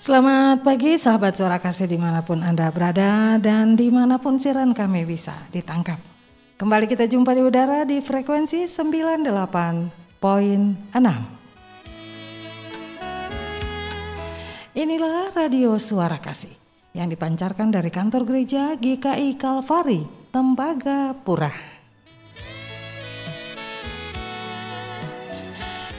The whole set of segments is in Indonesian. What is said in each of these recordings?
Selamat pagi sahabat suara kasih di mana pun Anda berada dan di mana pun siaran kami bisa ditangkap. Kembali kita jumpa di udara di frekuensi 98.6. Inilah radio suara kasih yang dipancarkan dari kantor gereja GKI Kalvari, Tembaga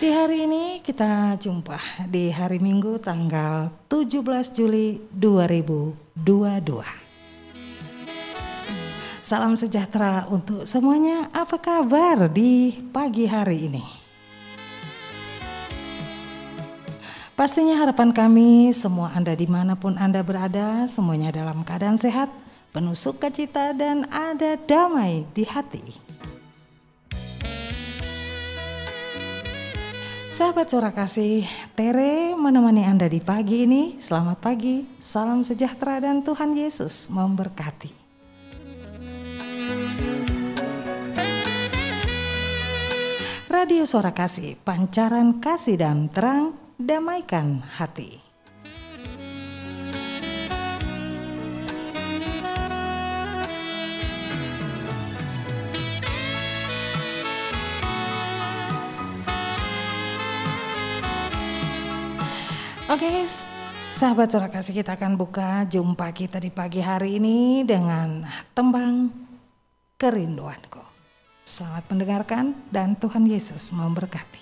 Di hari ini kita jumpa di hari Minggu tanggal 17 Juli 2022. Salam sejahtera untuk semuanya. Apa kabar di pagi hari ini? Pastinya harapan kami semua Anda di mana pun Anda berada, semuanya dalam keadaan sehat, penuh sukacita dan ada damai di hati. Sahabat suara kasih, Tere menemani Anda di pagi ini. Selamat pagi, salam sejahtera dan Tuhan Yesus memberkati. Radio Suara Kasih, pancaran kasih dan terang, damaikan hati. Oke, okay, sahabat suara kasih kita akan buka jumpa kita di pagi hari ini dengan tembang kerinduanku. Selamat mendengarkan dan Tuhan Yesus memberkati.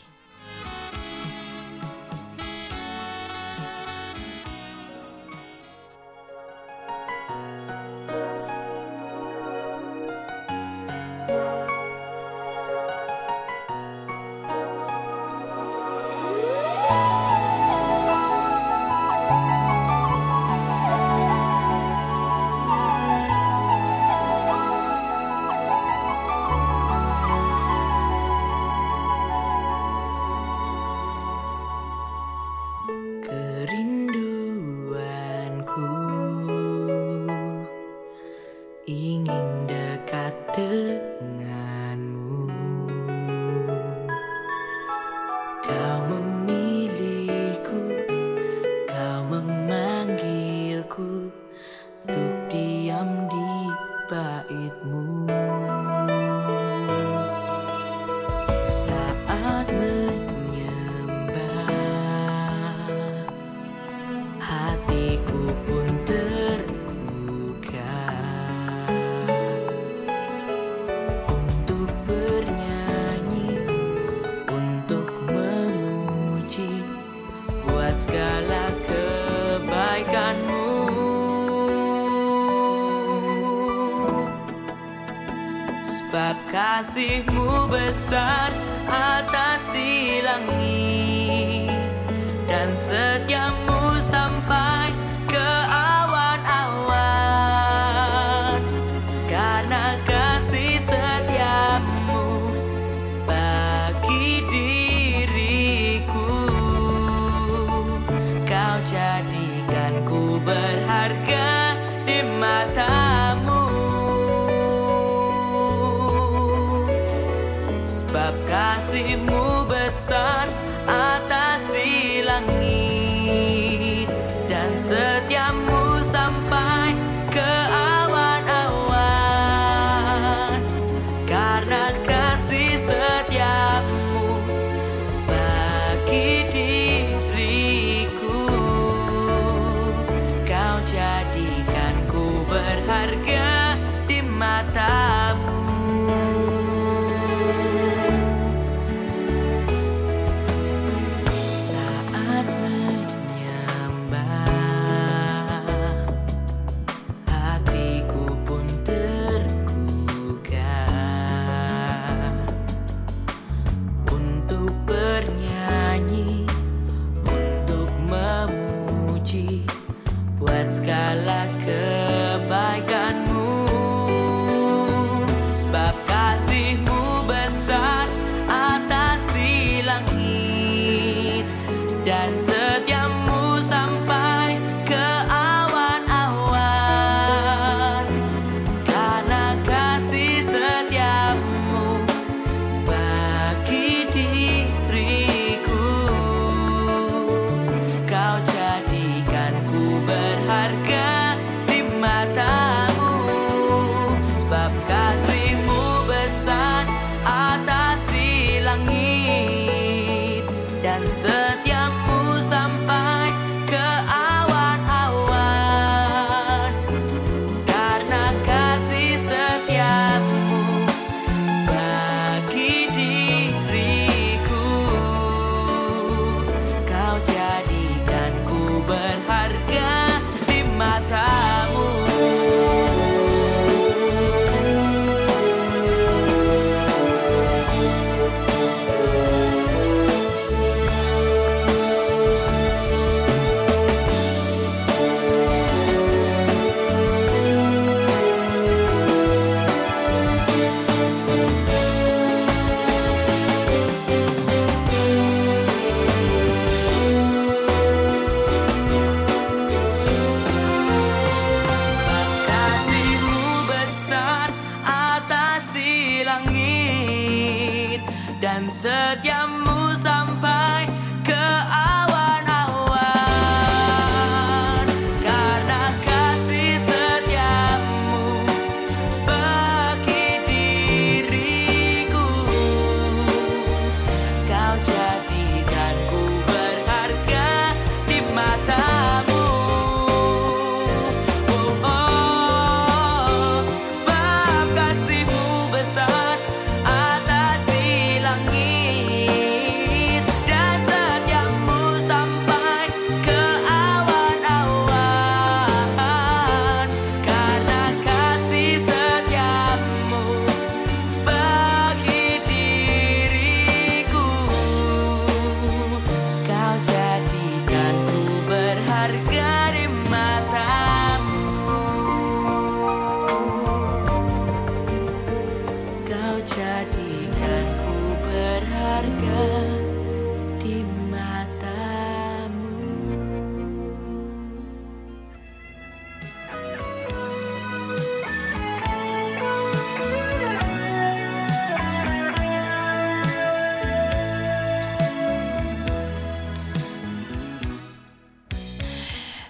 Kasihmu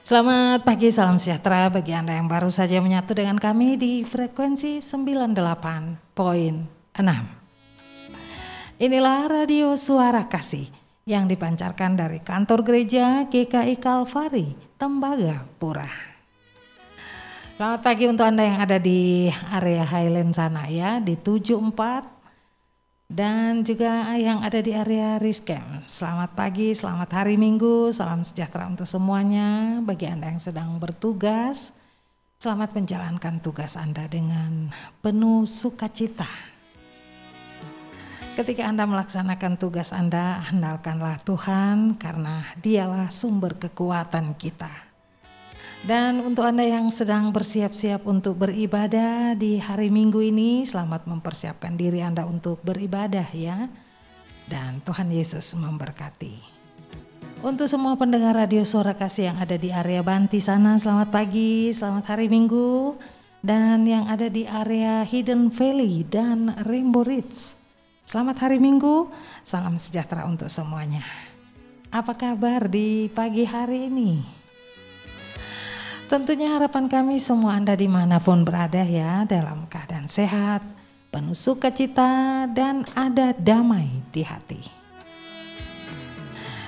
Selamat pagi, salam sejahtera bagi Anda yang baru saja menyatu dengan kami di frekuensi 98.6. Inilah radio Suara Kasih yang dipancarkan dari kantor gereja GKI Kalvari, Tembaga Pura. Selamat pagi untuk Anda yang ada di area Highland sana ya, di 74 dan juga yang ada di area Riskem. Selamat pagi, selamat hari Minggu, salam sejahtera untuk semuanya. Bagi Anda yang sedang bertugas, selamat menjalankan tugas Anda dengan penuh sukacita. Ketika Anda melaksanakan tugas Anda, andalkanlah Tuhan karena Dialah sumber kekuatan kita. Dan untuk Anda yang sedang bersiap-siap untuk beribadah di hari Minggu ini, selamat mempersiapkan diri Anda untuk beribadah ya. Dan Tuhan Yesus memberkati. Untuk semua pendengar radio Suara Kasih yang ada di area Banti sana, selamat pagi, selamat hari Minggu. Dan yang ada di area Hidden Valley dan Rainbow Ridge. Selamat hari Minggu, salam sejahtera untuk semuanya. Apa kabar di pagi hari ini? Tentunya harapan kami semua Anda di mana pun berada ya dalam keadaan sehat, penuh sukacita dan ada damai di hati.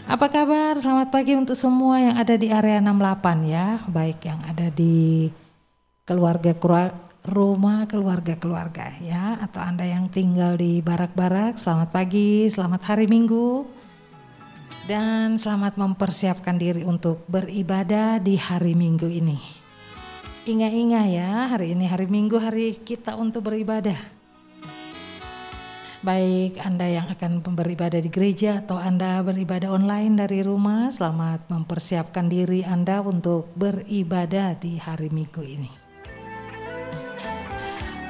Apa kabar? Selamat pagi untuk semua yang ada di area 68 ya, baik yang ada di keluarga rumah keluarga-keluarga ya atau Anda yang tinggal di barak-barak, selamat pagi, selamat hari Minggu. Dan selamat mempersiapkan diri untuk beribadah di hari Minggu ini. Ingat-ingat ya, hari ini hari Minggu hari kita untuk beribadah. Baik Anda yang akan beribadah di gereja atau Anda beribadah online dari rumah, selamat mempersiapkan diri Anda untuk beribadah di hari Minggu ini.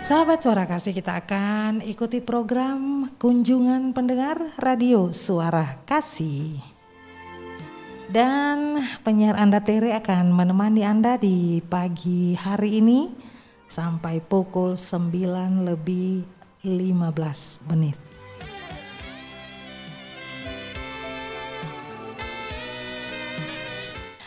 Sahabat suara kasih kita akan ikuti program kunjungan pendengar radio suara kasih. Dan penyiar Anda Tere akan menemani Anda di pagi hari ini sampai pukul 9 lebih 15 menit.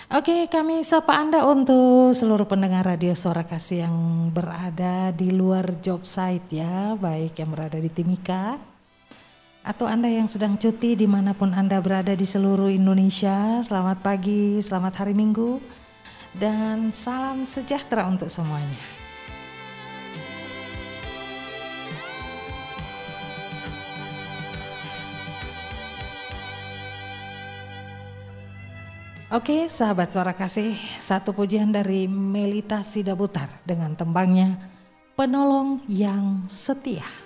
Oke, kami sapa Anda untuk seluruh pendengar radio Suara Kasih yang berada di luar job site ya, baik yang berada di Timika atau Anda yang sedang cuti di mana pun Anda berada di seluruh Indonesia. Selamat pagi, selamat hari Minggu, dan salam sejahtera untuk semuanya. Oke, sahabat suara kasih, satu pujian dari Melita Sidabutar dengan tembangnya Penolong yang Setia.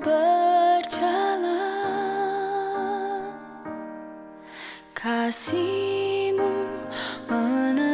Berjalan. Kasihmu menerangi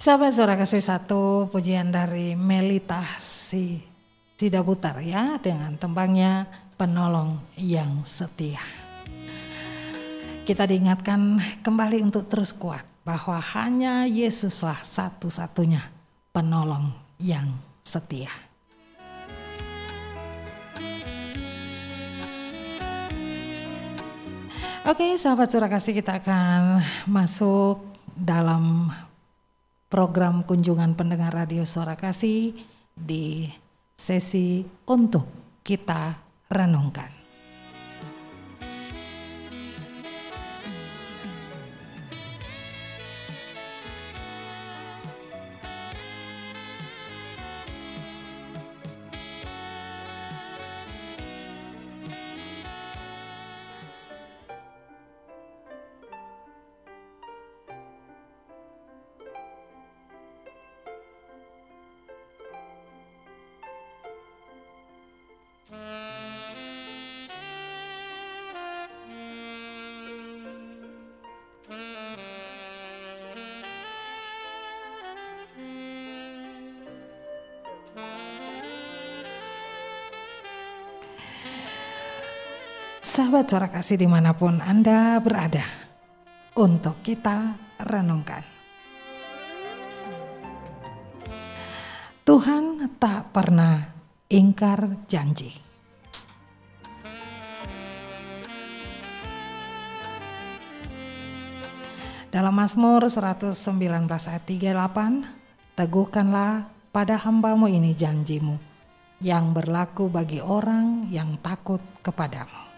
Sahabat suara kasih satu pujian dari Melita si Sidabutar ya dengan tembangnya penolong yang setia. Kita diingatkan kembali untuk terus kuat bahwa hanya Yesuslah satu-satunya penolong yang setia. Oke, sahabat surah kasih kita akan masuk dalam program kunjungan pendengar radio suara kasih di sesi untuk kita renungkan. Sahabat suara kasih di mana pun Anda berada, untuk kita renungkan. Tuhan tak pernah ingkar janji. Dalam Mazmur 119 ayat 38, teguhkanlah pada hambamu ini janjimu yang berlaku bagi orang yang takut kepadamu.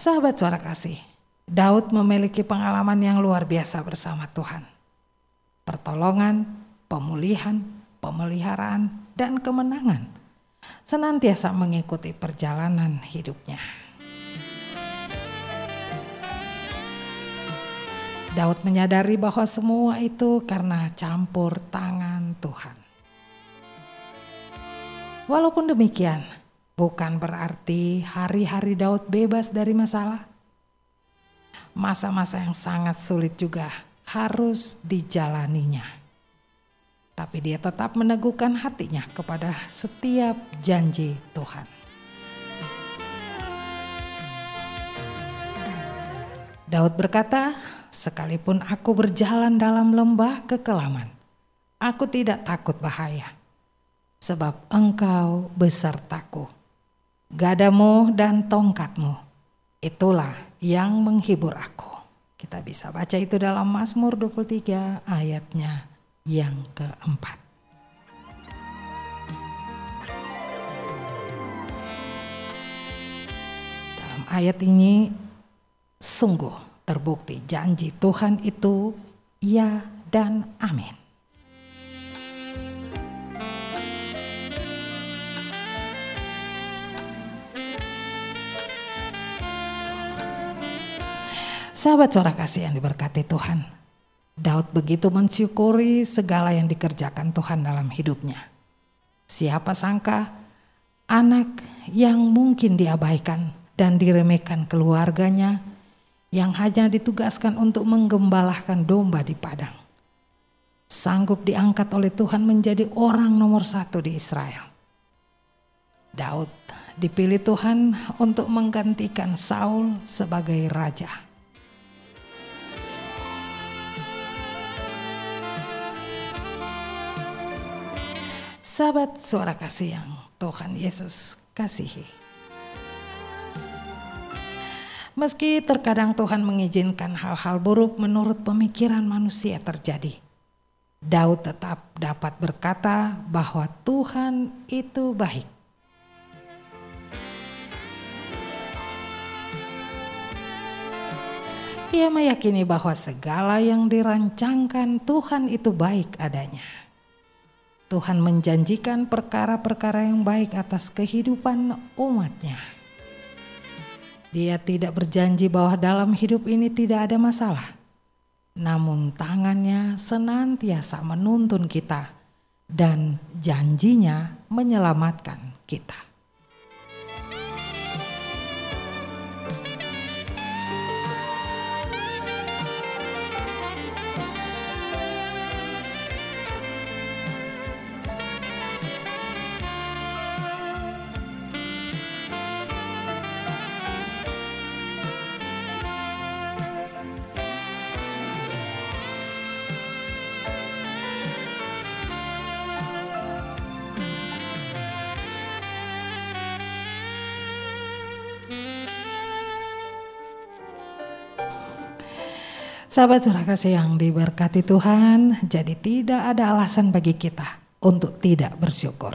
Sahabat suara kasih, Daud memiliki pengalaman yang luar biasa bersama Tuhan. Pertolongan, pemulihan, pemeliharaan, dan kemenangan senantiasa mengikuti perjalanan hidupnya. Daud menyadari bahwa semua itu karena campur tangan Tuhan. Walaupun demikian, bukan berarti hari-hari Daud bebas dari masalah. Masa-masa yang sangat sulit juga harus dijalaninya. Tapi dia tetap meneguhkan hatinya kepada setiap janji Tuhan. Daud berkata, sekalipun aku berjalan dalam lembah kekelaman, aku tidak takut bahaya, sebab engkau besertaku. Gadamu dan tongkatmu, itulah yang menghibur aku. Kita bisa baca itu dalam Mazmur 23 ayatnya yang keempat. Dalam ayat ini sungguh terbukti janji Tuhan itu ya dan amin. Sahabat suara kasih yang diberkati Tuhan, Daud begitu mensyukuri segala yang dikerjakan Tuhan dalam hidupnya. Siapa sangka anak yang mungkin diabaikan dan diremehkan keluarganya yang hanya ditugaskan untuk menggembalakan domba di padang. Sanggup diangkat oleh Tuhan menjadi orang nomor satu di Israel. Daud dipilih Tuhan untuk menggantikan Saul sebagai raja. Sahabat suara kasih yang Tuhan Yesus kasihi. Meski terkadang Tuhan mengizinkan hal-hal buruk menurut pemikiran manusia terjadi, Daud tetap dapat berkata bahwa Tuhan itu baik. Ia meyakini bahwa segala yang dirancangkan Tuhan itu baik adanya. Tuhan menjanjikan perkara-perkara yang baik atas kehidupan umatnya. Dia tidak berjanji bahwa dalam hidup ini tidak ada masalah. Namun tangannya senantiasa menuntun kita dan janjinya menyelamatkan kita. Sahabat surah kasih yang diberkati Tuhan, jadi tidak ada alasan bagi kita untuk tidak bersyukur.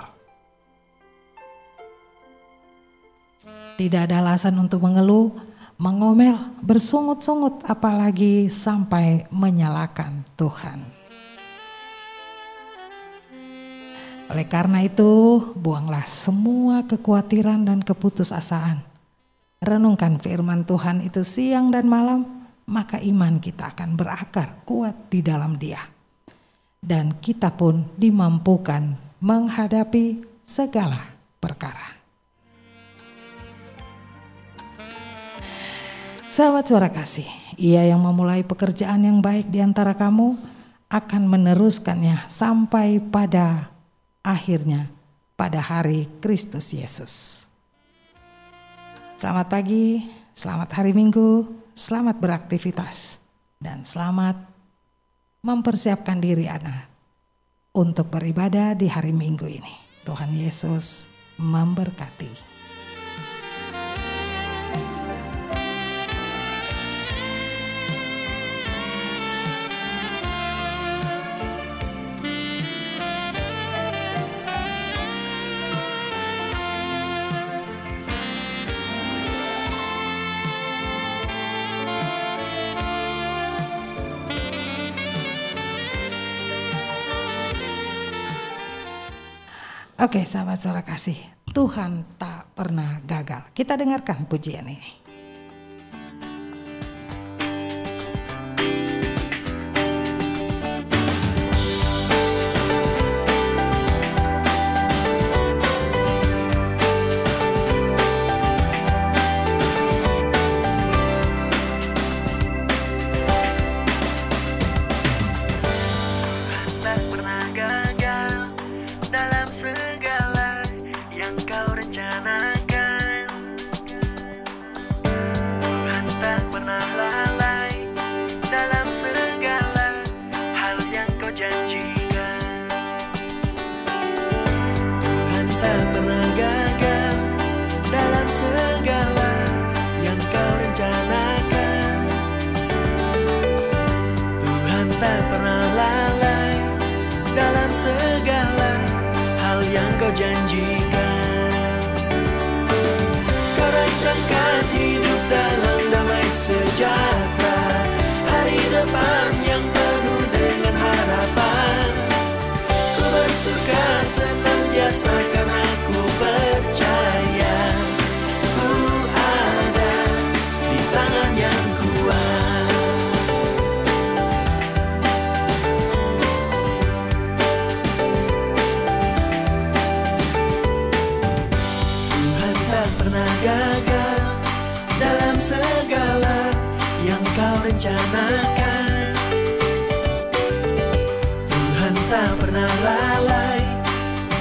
Tidak ada alasan untuk mengeluh, mengomel, bersungut-sungut apalagi sampai menyalahkan Tuhan. Oleh karena itu, buanglah semua kekhawatiran dan keputusasaan. Renungkan firman Tuhan itu siang dan malam, maka iman kita akan berakar kuat di dalam Dia, dan kita pun dimampukan menghadapi segala perkara. Sahabat suara kasih, ia yang memulai pekerjaan yang baik di antara kamu akan meneruskannya sampai pada akhirnya pada hari Kristus Yesus. Selamat pagi, selamat hari Minggu selamat beraktivitas dan selamat mempersiapkan diri Anda untuk beribadah di hari Minggu ini. Tuhan Yesus memberkati. Oke, sahabat suara kasih, Tuhan tak pernah gagal. Kita dengarkan pujian ini. gagal dalam segala yang kau rencanakan. Tuhan tak pernah lalai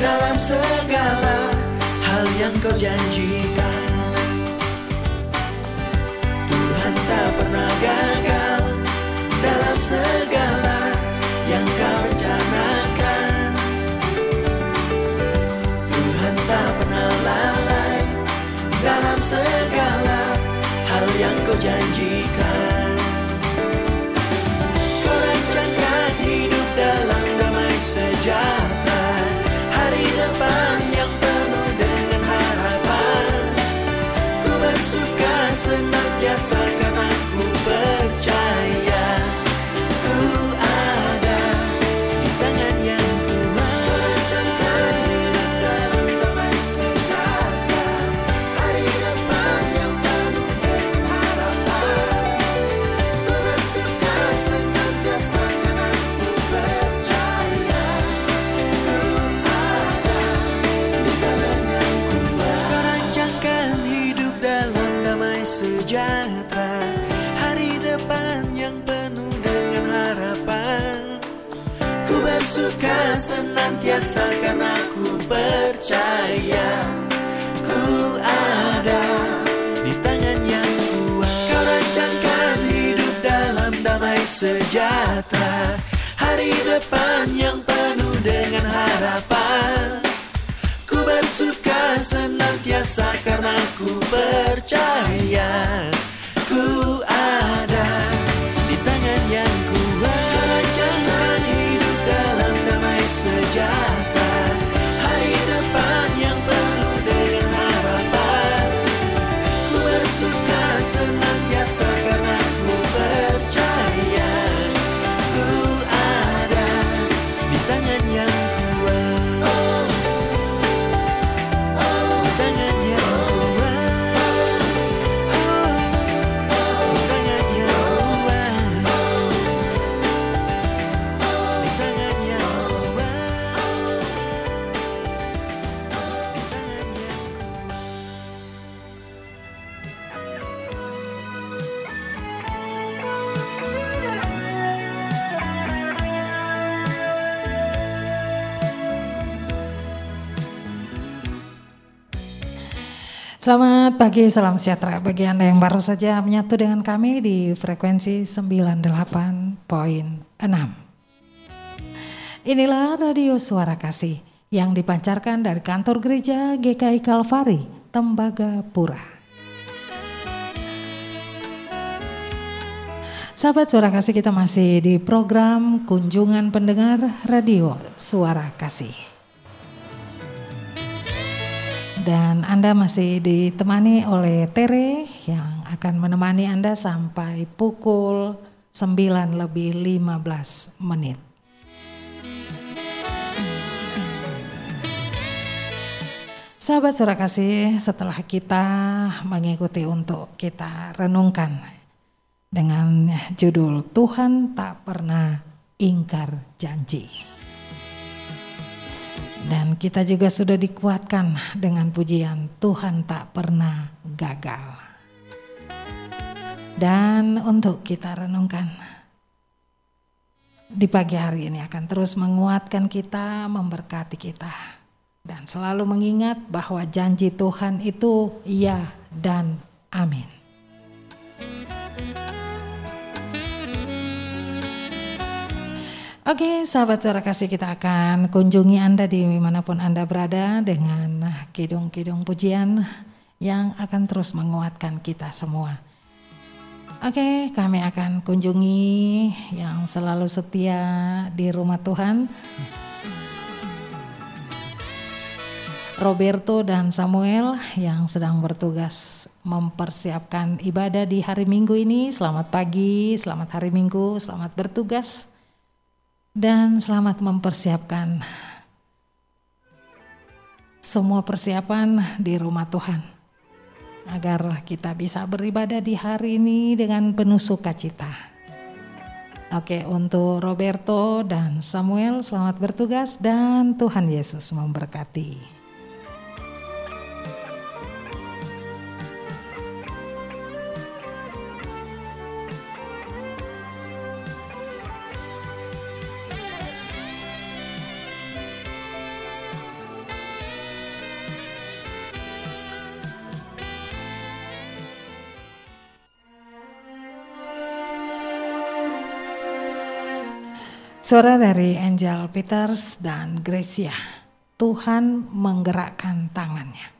dalam segala hal yang kau janjikan. asalkan karena ku percaya ku ada di tangan yang kuat. Kau rancangkan hidup dalam damai sejahtera hari depan yang penuh dengan harapan. Ku bersuka senantiasa karena ku percaya. Salam sejahtera bagi Anda yang baru saja menyatu dengan kami di frekuensi 98.6. Inilah Radio Suara Kasih yang dipancarkan dari kantor gereja GKI Kalvari, Tembagapura. Sahabat Suara Kasih kita masih di program Kunjungan Pendengar Radio Suara Kasih. Dan Anda masih ditemani oleh Tere yang akan menemani Anda sampai pukul 9 lebih 15 menit. Sahabat surah kasih, setelah kita mengikuti untuk kita renungkan dengan judul Tuhan tak pernah ingkar janji. Dan kita juga sudah dikuatkan dengan pujian Tuhan tak pernah gagal. Dan untuk kita renungkan di pagi hari ini akan terus menguatkan kita, memberkati kita. Dan selalu mengingat bahwa janji Tuhan itu ya dan amin. Oke, sahabat suara kasih kita akan kunjungi Anda di mana pun Anda berada dengan kidung-kidung pujian yang akan terus menguatkan kita semua. Oke, kami akan kunjungi yang selalu setia di rumah Tuhan. Roberto dan Samuel yang sedang bertugas mempersiapkan ibadah di hari Minggu ini. Selamat pagi, selamat hari Minggu, selamat bertugas dan selamat mempersiapkan semua persiapan di rumah Tuhan agar kita bisa beribadah di hari ini dengan penuh sukacita. Oke, untuk Roberto dan Samuel selamat bertugas dan Tuhan Yesus memberkati. Suara dari Angel Peters dan Gracia. Tuhan menggerakkan tangannya.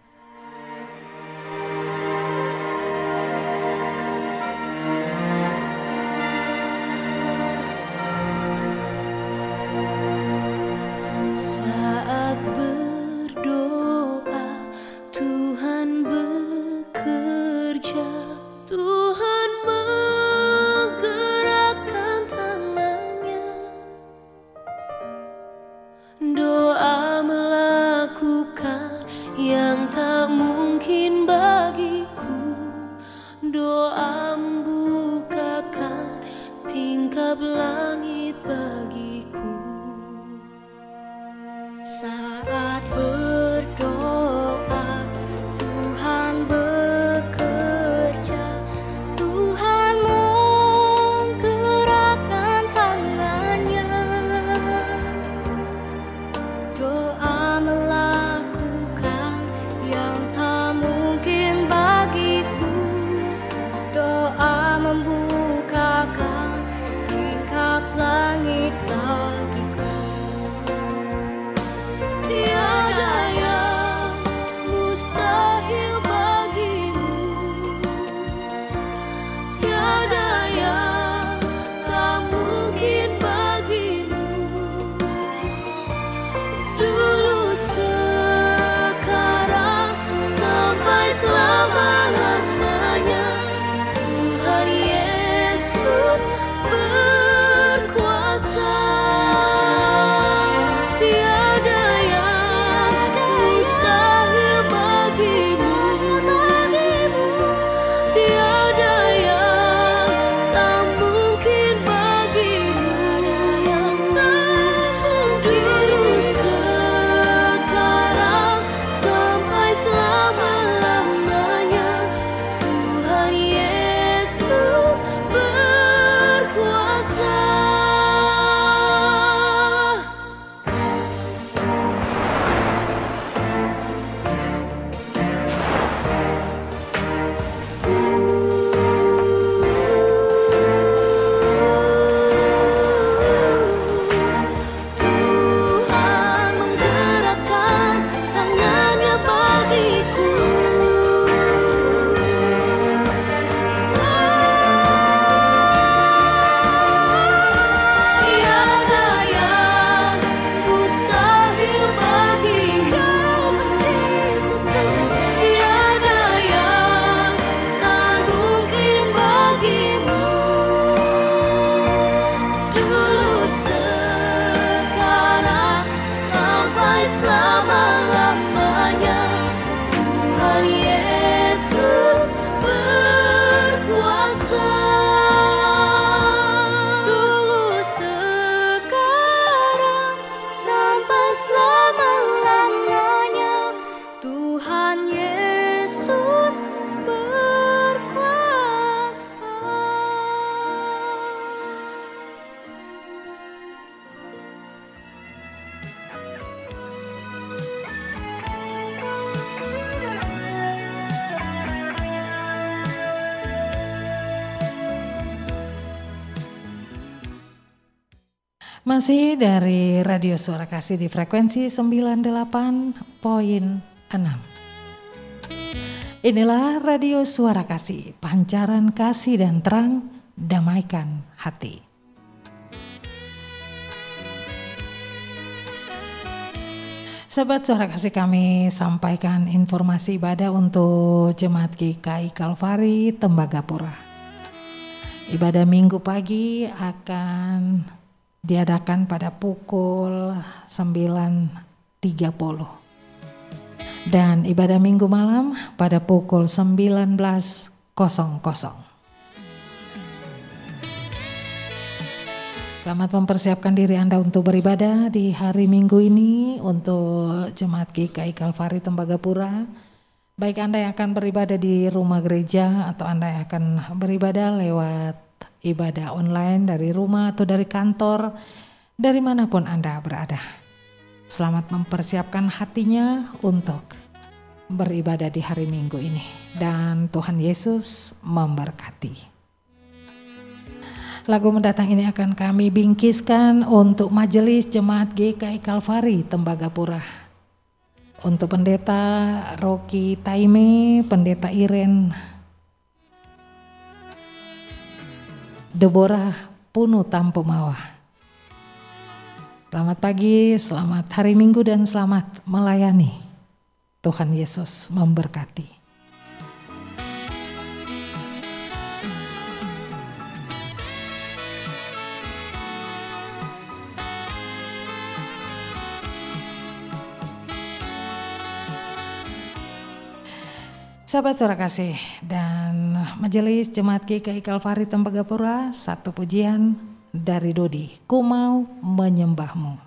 Dari Radio Suara Kasih di frekuensi 98.6. Inilah Radio Suara Kasih, pancaran kasih dan terang, damaikan hati. Sahabat suara kasih kami sampaikan informasi ibadah untuk Jemaat GKI Kalvari Tembagapura. Ibadah minggu pagi akan diadakan pada pukul 9.30 dan ibadah minggu malam pada pukul 19.00. Selamat mempersiapkan diri Anda untuk beribadah di hari Minggu ini untuk Jemaat GKI Kalvari Tembagapura. Baik Anda yang akan beribadah di rumah gereja atau Anda yang akan beribadah lewat ibadah online dari rumah atau dari kantor, dari mana pun Anda berada. Selamat mempersiapkan hatinya untuk beribadah di hari Minggu ini. Dan Tuhan Yesus memberkati. Lagu mendatang ini akan kami bingkiskan untuk Majelis Jemaat GKI Kalvari Tembagapura. Untuk Pendeta Rocky Taime, Pendeta Iren Deborah Punu Tampumawa. Selamat pagi, selamat hari Minggu dan selamat melayani. Tuhan Yesus memberkati. Sahabat suara kasih dan Majelis Jemaat GKI Kalvari Tembagapura, satu pujian dari Dodi, Ku mau menyembahmu.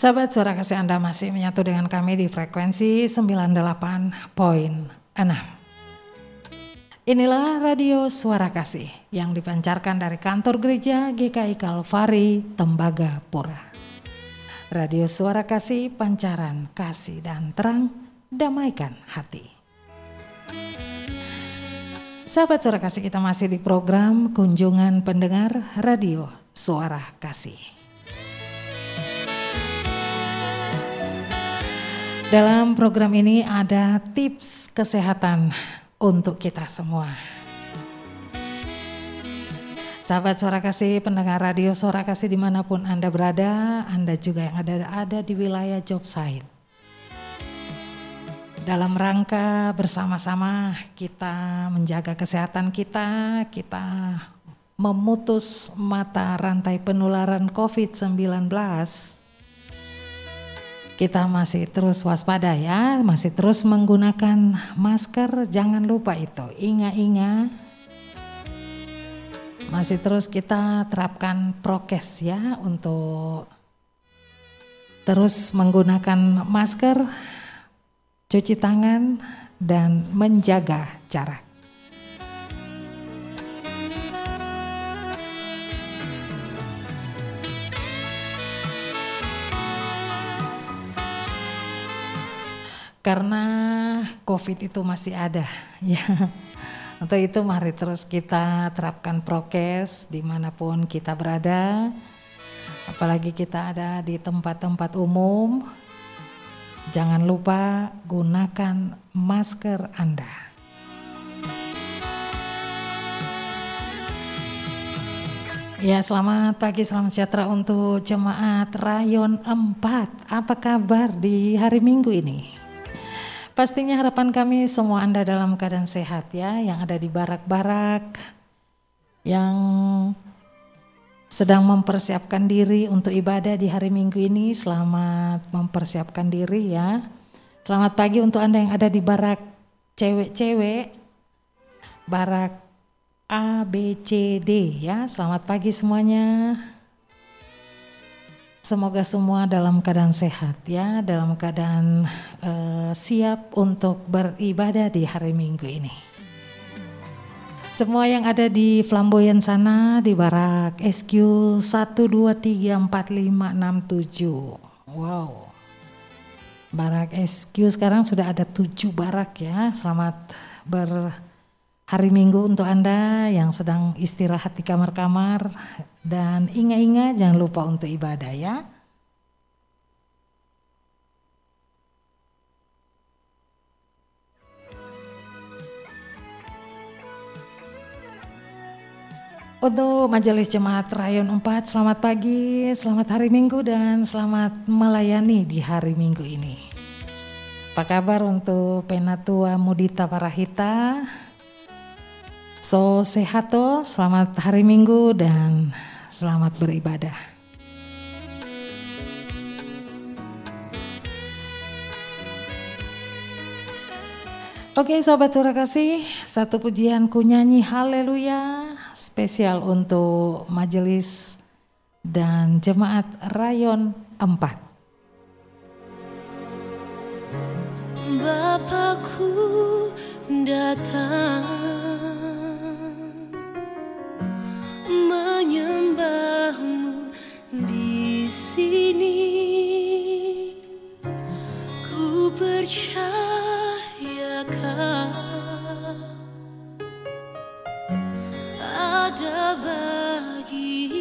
Sahabat suara kasih Anda masih menyatu dengan kami di frekuensi 98.6. Inilah radio Suara Kasih yang dipancarkan dari kantor gereja GKI Kalvari, Tembagapura. Radio Suara Kasih, pancaran kasih dan terang, damaikan hati. Sahabat Suara Kasih kita masih di program Kunjungan Pendengar Radio Suara Kasih. Dalam program ini ada tips kesehatan untuk kita semua. Sahabat suara kasih, pendengar radio suara kasih di mana pun Anda berada, Anda juga yang ada ada di wilayah job site. Dalam rangka bersama-sama kita menjaga kesehatan kita, kita memutus mata rantai penularan COVID-19 kita masih terus waspada ya, masih terus menggunakan masker, jangan lupa itu. Inga-inga masih terus kita terapkan prokes ya untuk terus menggunakan masker, cuci tangan dan menjaga jarak. Karena COVID itu masih ada ya. Untuk itu mari terus kita terapkan prokes di mana pun kita berada. Apalagi kita ada di tempat-tempat umum. Jangan lupa gunakan masker Anda. Ya selamat pagi, selamat sejahtera untuk jemaat Rayon 4. Apa kabar di hari Minggu ini? Pastinya harapan kami semua Anda dalam keadaan sehat ya, yang ada di barak-barak, yang sedang mempersiapkan diri untuk ibadah di hari Minggu ini, selamat mempersiapkan diri ya. Selamat pagi untuk Anda yang ada di barak cewek-cewek, barak A, B, C, D ya. Selamat pagi semuanya. Semoga semua dalam keadaan sehat ya, dalam keadaan uh, siap untuk beribadah di hari Minggu ini. Semua yang ada di Flamboyan sana di barak SQ 1234567. Wow. Barak SQ sekarang sudah ada tujuh barak ya. Selamat ber hari Minggu untuk Anda yang sedang istirahat di kamar-kamar dan ingat-ingat jangan lupa untuk ibadah ya. Untuk Majelis Jemaat Rayon 4, selamat pagi, selamat hari Minggu dan selamat melayani di hari Minggu ini. Apa kabar untuk Penatua Mudita Parahita? So sehat tuh, selamat hari Minggu dan Selamat beribadah. Oke sahabat surah kasih, satu pujian ku nyanyi haleluya spesial untuk majelis dan jemaat rayon 4. Bapakku datang percayakan ada bagiku.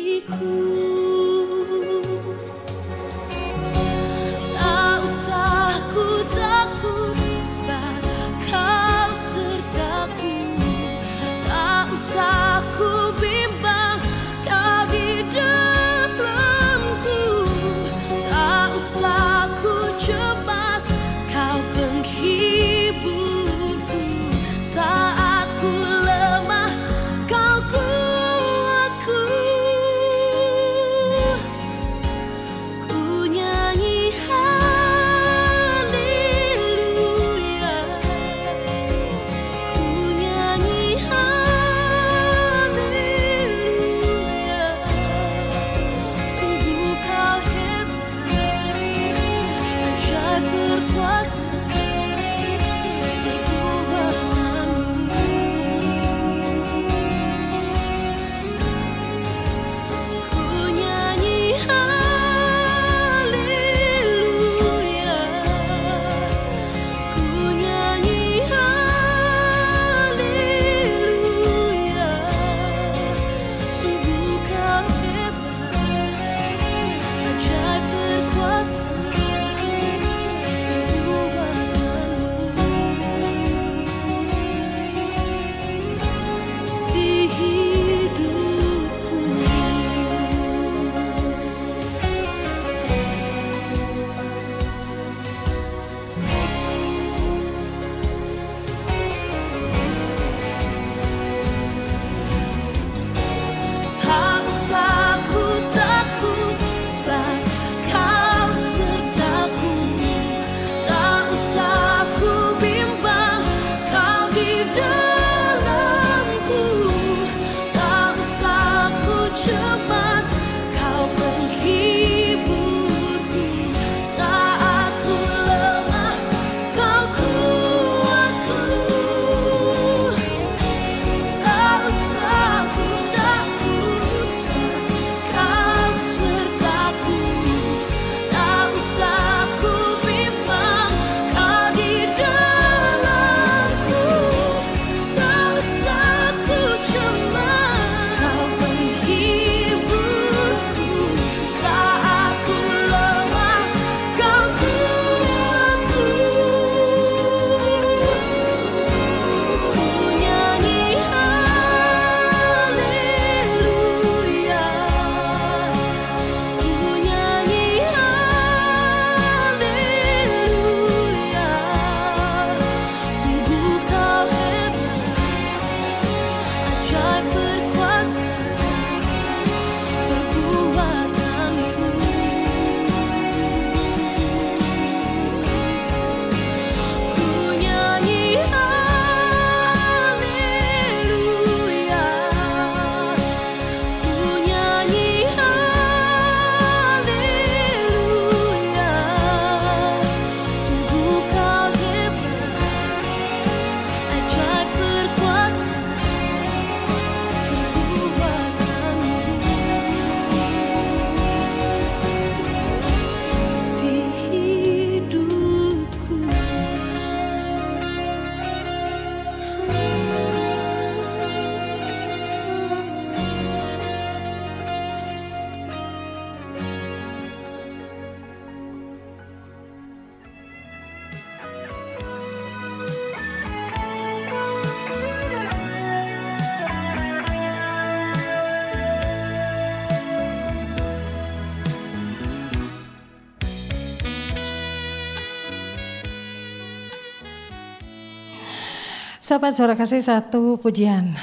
Sahabat suara kasih satu pujian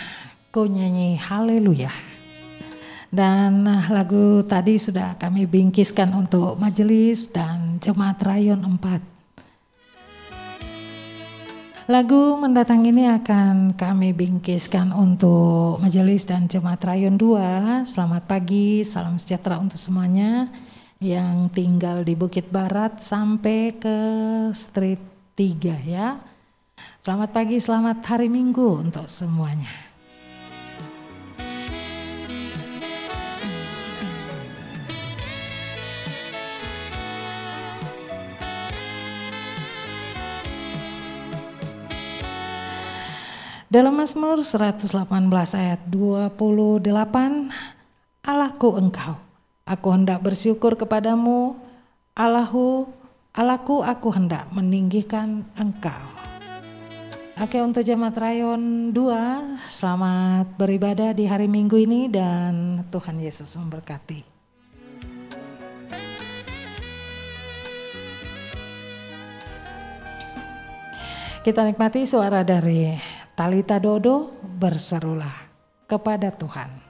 ku nyanyi haleluya. Dan lagu tadi sudah kami bingkiskan untuk majelis dan jemaat rayon 4. Lagu mendatang ini akan kami bingkiskan untuk majelis dan jemaat rayon 2. Selamat pagi, salam sejahtera untuk semuanya yang tinggal di Bukit Barat sampai ke Street 3 ya. Selamat pagi, selamat hari Minggu untuk semuanya. Dalam Mazmur 118 ayat 28, Allahku engkau, aku hendak bersyukur kepadamu, Allahku, Allahku aku hendak meninggikan engkau. Oke untuk jemaat rayon 2, selamat beribadah di hari Minggu ini dan Tuhan Yesus memberkati. Kita nikmati suara dari Talita Dodo berserulah kepada Tuhan.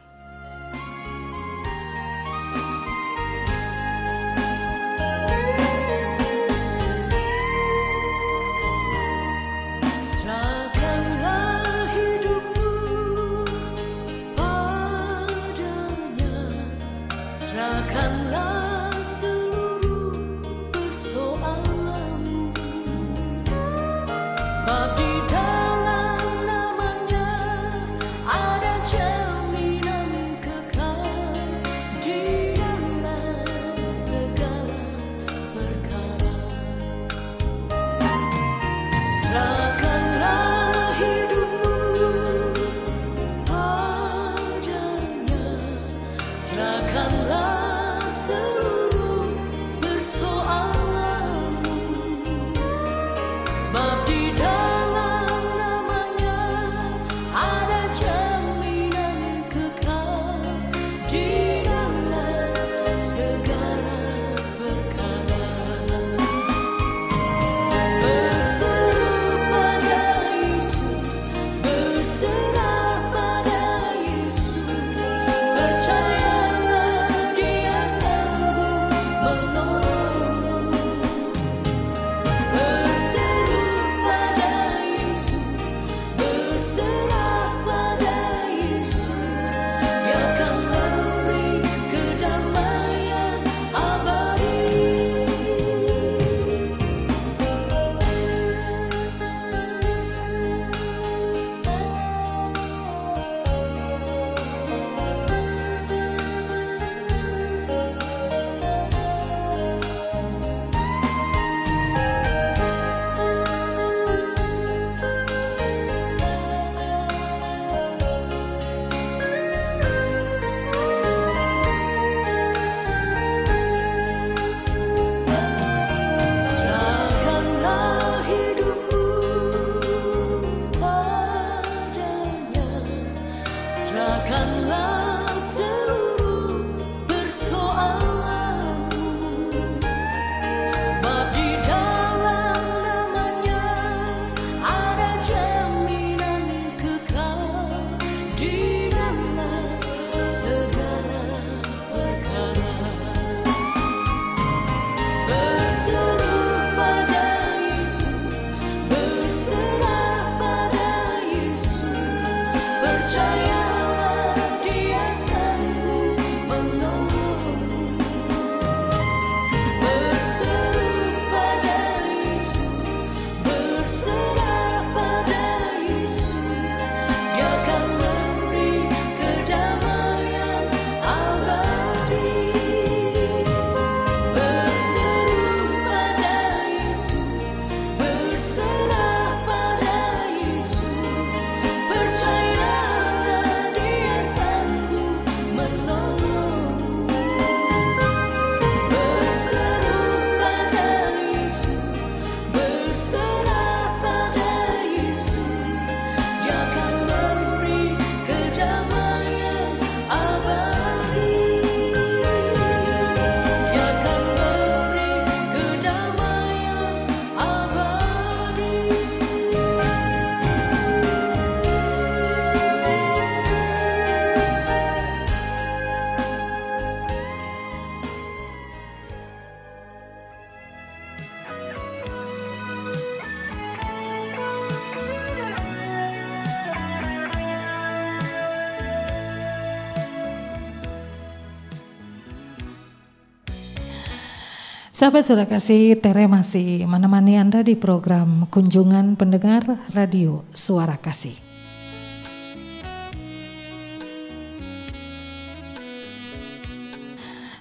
Sahabat sudah kasih, Tere masih menemani Anda di program Kunjungan Pendengar Radio Suara Kasih.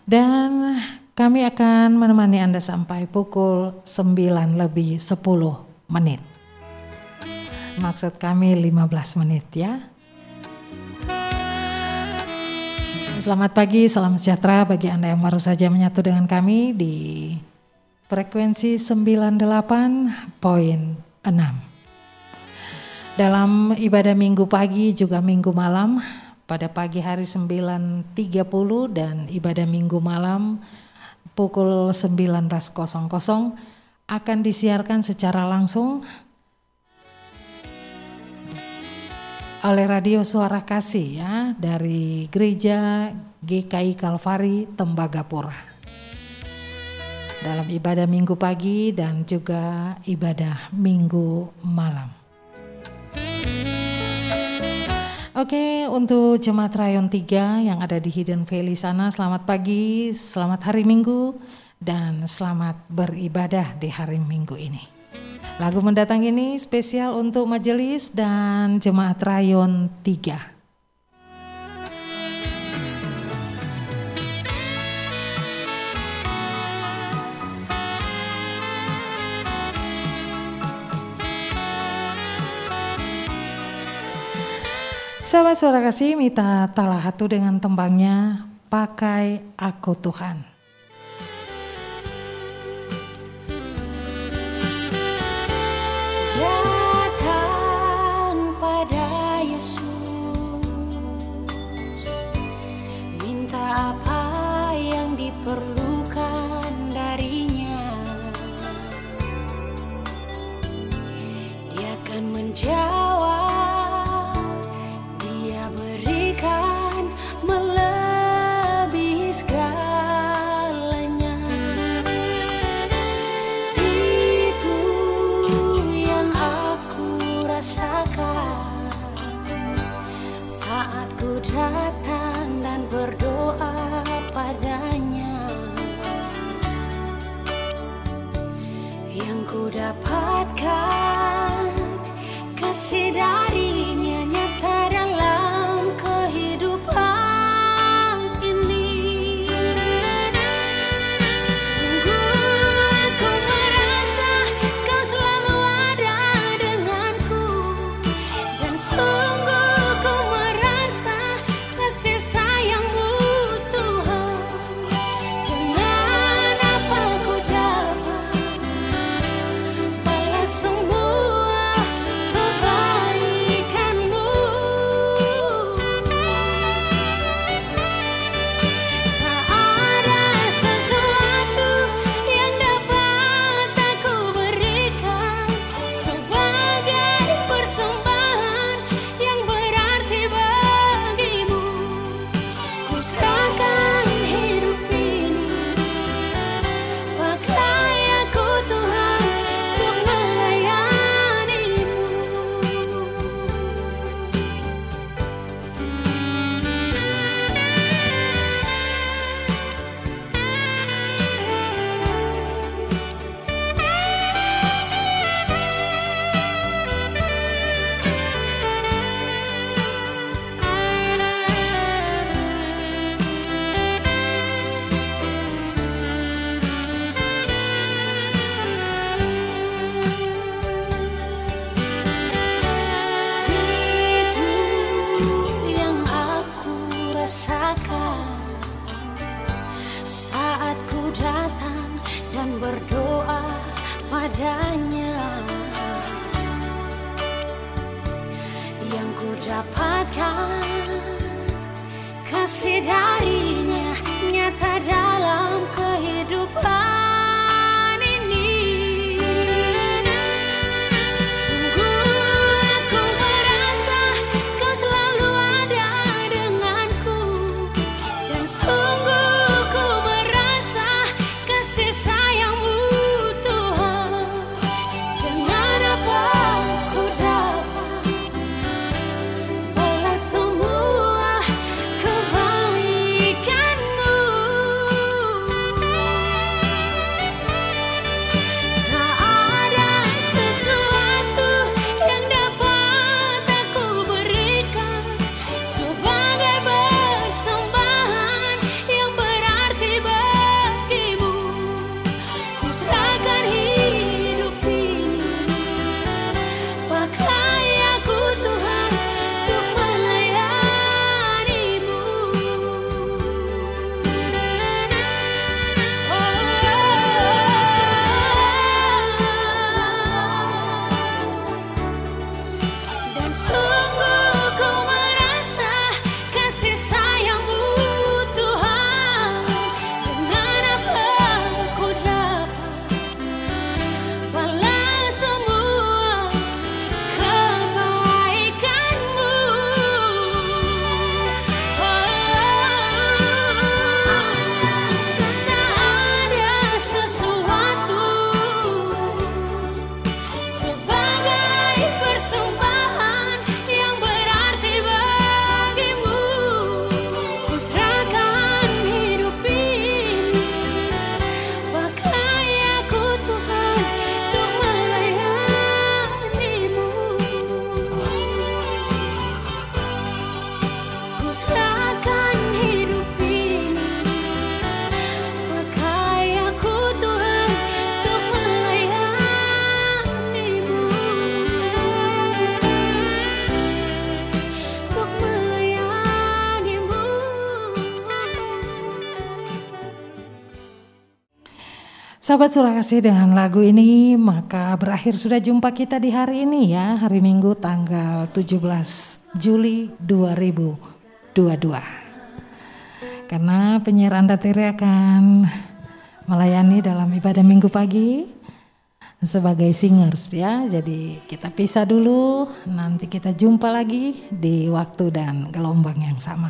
Dan kami akan menemani Anda sampai pukul 9 lebih 10 menit. Maksud kami 15 menit ya. Selamat pagi, salam sejahtera bagi Anda yang baru saja menyatu dengan kami di frekuensi 98.6. Dalam ibadah minggu pagi juga minggu malam pada pagi hari 9.30 dan ibadah minggu malam pukul 19.00 akan disiarkan secara langsung oleh Radio Suara Kasih ya dari Gereja GKI Kalvari Tembagapura. Dalam ibadah minggu pagi dan juga ibadah minggu malam. Oke, untuk jemaat rayon 3 yang ada di Hidden Valley sana, selamat pagi, selamat hari Minggu, dan selamat beribadah di hari Minggu ini. Lagu mendatang ini spesial untuk majelis dan jemaat rayon 3. Sahabat suara kasih minta talahatu dengan tembangnya Pakai Aku Tuhan. Sahabat surah kasih dengan lagu ini maka berakhir sudah jumpa kita di hari ini ya hari Minggu tanggal 17 Juli 2022 karena penyiar Anda Tiri akan melayani dalam ibadah minggu pagi sebagai singers ya. Jadi kita pisah dulu nanti kita jumpa lagi di waktu dan gelombang yang sama.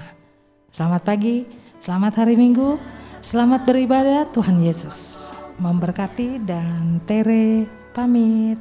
Selamat pagi selamat hari Minggu selamat beribadah Tuhan Yesus memberkati dan Tere pamit.